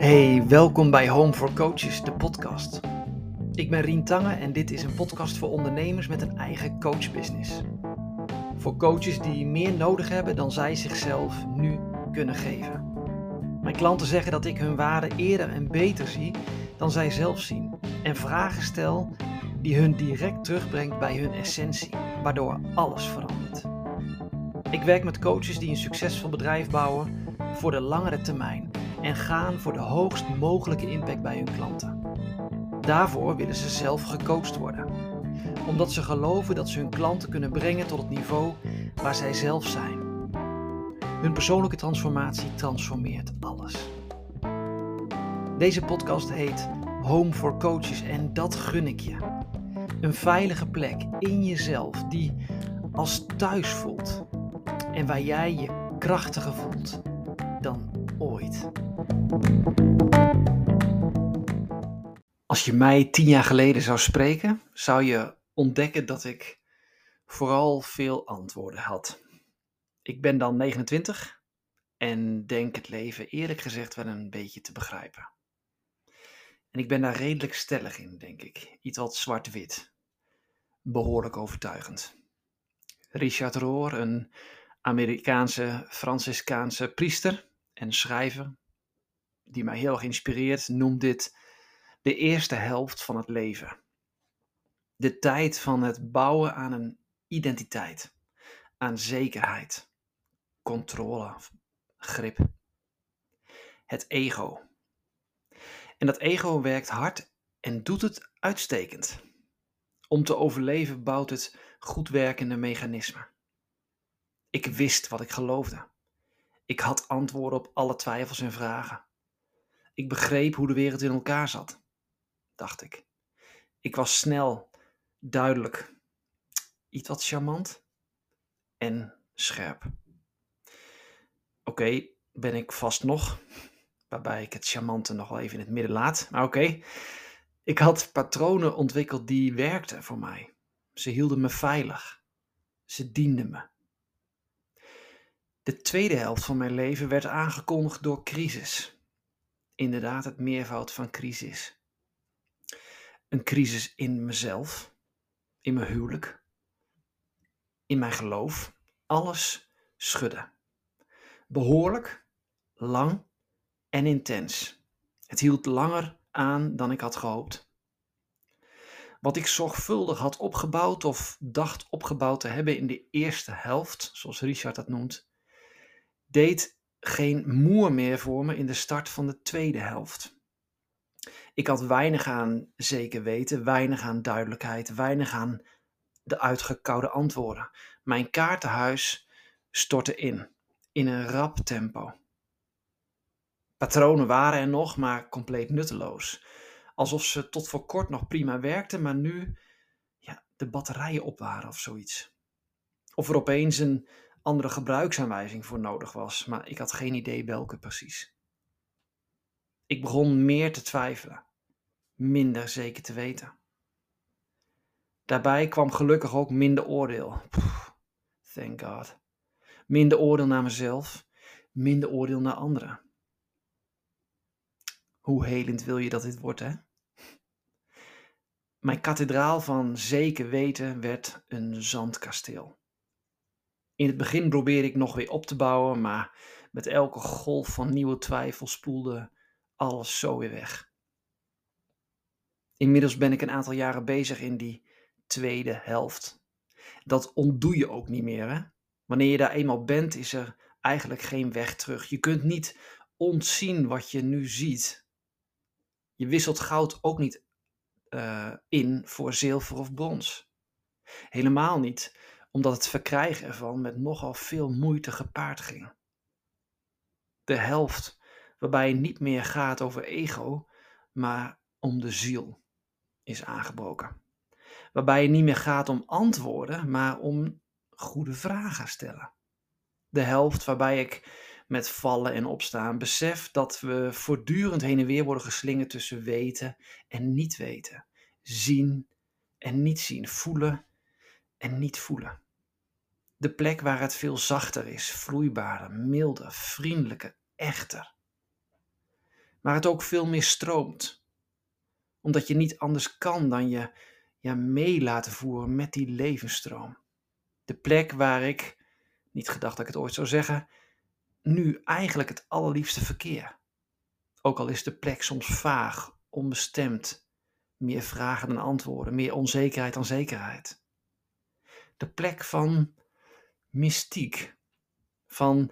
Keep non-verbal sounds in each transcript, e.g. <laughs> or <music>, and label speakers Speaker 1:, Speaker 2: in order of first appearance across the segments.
Speaker 1: Hey, welkom bij Home for Coaches, de podcast. Ik ben Rien Tange en dit is een podcast voor ondernemers met een eigen coachbusiness. Voor coaches die meer nodig hebben dan zij zichzelf nu kunnen geven. Mijn klanten zeggen dat ik hun waarde eerder en beter zie dan zij zelf zien. En vragen stel die hun direct terugbrengt bij hun essentie, waardoor alles verandert. Ik werk met coaches die een succesvol bedrijf bouwen voor de langere termijn en gaan voor de hoogst mogelijke impact bij hun klanten. Daarvoor willen ze zelf gecoacht worden, omdat ze geloven dat ze hun klanten kunnen brengen tot het niveau waar zij zelf zijn. Hun persoonlijke transformatie transformeert alles. Deze podcast heet Home for Coaches en dat gun ik je. Een veilige plek in jezelf die als thuis voelt en waar jij je krachtiger voelt dan ooit. Als je mij tien jaar geleden zou spreken, zou je ontdekken dat ik vooral veel antwoorden had. Ik ben dan 29 en denk het leven eerlijk gezegd wel een beetje te begrijpen. En ik ben daar redelijk stellig in, denk ik. Iets wat zwart-wit. Behoorlijk overtuigend. Richard Rohr, een Amerikaanse Franciscaanse priester en schrijver, die mij heel erg inspireert, noemt dit de eerste helft van het leven. De tijd van het bouwen aan een identiteit, aan zekerheid, controle, grip. Het ego. En dat ego werkt hard en doet het uitstekend. Om te overleven bouwt het goed werkende mechanismen. Ik wist wat ik geloofde. Ik had antwoorden op alle twijfels en vragen. Ik begreep hoe de wereld in elkaar zat, dacht ik. Ik was snel, duidelijk, iets wat charmant en scherp. Oké, ben ik vast nog, waarbij ik het charmante nog wel even in het midden laat. Maar oké, ik had patronen ontwikkeld die werkten voor mij. Ze hielden me veilig. Ze dienden me. De tweede helft van mijn leven werd aangekondigd door crisis. Inderdaad, het meervoud van crisis. Een crisis in mezelf, in mijn huwelijk, in mijn geloof. Alles schudde. Behoorlijk, lang en intens. Het hield langer aan dan ik had gehoopt. Wat ik zorgvuldig had opgebouwd of dacht opgebouwd te hebben in de eerste helft, zoals Richard dat noemt, deed geen moer meer voor me in de start van de tweede helft. Ik had weinig aan zeker weten, weinig aan duidelijkheid, weinig aan de uitgekoude antwoorden. Mijn kaartenhuis stortte in, in een rap tempo. Patronen waren er nog, maar compleet nutteloos. Alsof ze tot voor kort nog prima werkten, maar nu ja, de batterijen op waren of zoiets. Of er opeens een andere gebruiksaanwijzing voor nodig was, maar ik had geen idee welke precies. Ik begon meer te twijfelen, minder zeker te weten. Daarbij kwam gelukkig ook minder oordeel. thank God. Minder oordeel naar mezelf, minder oordeel naar anderen. Hoe helend wil je dat dit wordt, hè? Mijn kathedraal van zeker weten werd een zandkasteel. In het begin probeerde ik nog weer op te bouwen, maar met elke golf van nieuwe twijfel spoelde alles zo weer weg. Inmiddels ben ik een aantal jaren bezig in die tweede helft. Dat ontdoe je ook niet meer. Hè? Wanneer je daar eenmaal bent, is er eigenlijk geen weg terug. Je kunt niet ontzien wat je nu ziet. Je wisselt goud ook niet uh, in voor zilver of brons. Helemaal niet omdat het verkrijgen ervan met nogal veel moeite gepaard ging. De helft waarbij het niet meer gaat over ego, maar om de ziel is aangebroken. Waarbij het niet meer gaat om antwoorden, maar om goede vragen stellen. De helft waarbij ik met vallen en opstaan besef dat we voortdurend heen en weer worden geslingerd tussen weten en niet weten, zien en niet zien, voelen en niet voelen. De plek waar het veel zachter is, vloeibaarder, milder, vriendelijker, echter. maar het ook veel meer stroomt. Omdat je niet anders kan dan je ja, mee laten voeren met die levensstroom. De plek waar ik, niet gedacht dat ik het ooit zou zeggen, nu eigenlijk het allerliefste verkeer. Ook al is de plek soms vaag, onbestemd, meer vragen dan antwoorden, meer onzekerheid dan zekerheid. De plek van mystiek, van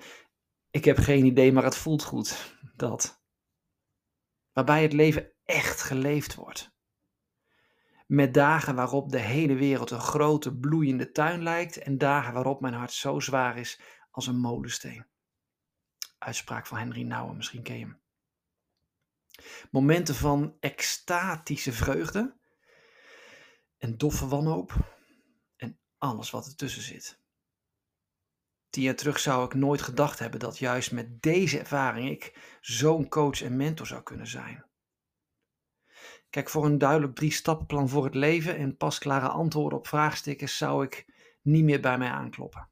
Speaker 1: ik heb geen idee, maar het voelt goed, dat. Waarbij het leven echt geleefd wordt. Met dagen waarop de hele wereld een grote bloeiende tuin lijkt en dagen waarop mijn hart zo zwaar is als een molensteen. Uitspraak van Henry Nouwen, misschien ken je hem. Momenten van extatische vreugde en doffe wanhoop en alles wat ertussen zit. Tien jaar terug zou ik nooit gedacht hebben dat juist met deze ervaring ik zo'n coach en mentor zou kunnen zijn. Kijk, voor een duidelijk drie-stappenplan voor het leven en pasklare antwoorden op vraagstukken zou ik niet meer bij mij aankloppen.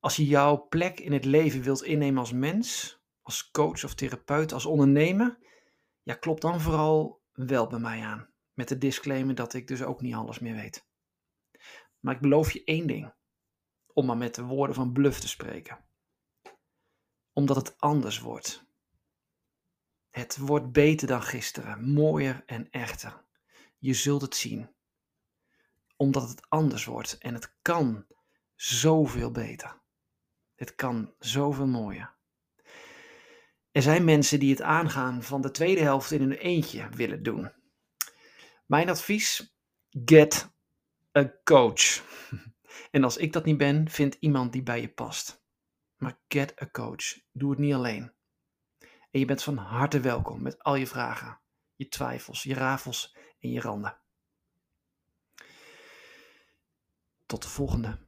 Speaker 1: Als je jouw plek in het leven wilt innemen als mens, als coach of therapeut, als ondernemer, ja, klop dan vooral wel bij mij aan. Met de disclaimer dat ik dus ook niet alles meer weet. Maar ik beloof je één ding, om maar met de woorden van Bluff te spreken. Omdat het anders wordt. Het wordt beter dan gisteren, mooier en echter. Je zult het zien. Omdat het anders wordt en het kan zoveel beter. Het kan zoveel mooier. Er zijn mensen die het aangaan van de tweede helft in een eentje willen doen. Mijn advies: get a coach. <laughs> En als ik dat niet ben, vind iemand die bij je past. Maar get a coach. Doe het niet alleen. En je bent van harte welkom met al je vragen, je twijfels, je rafels en je randen. Tot de volgende.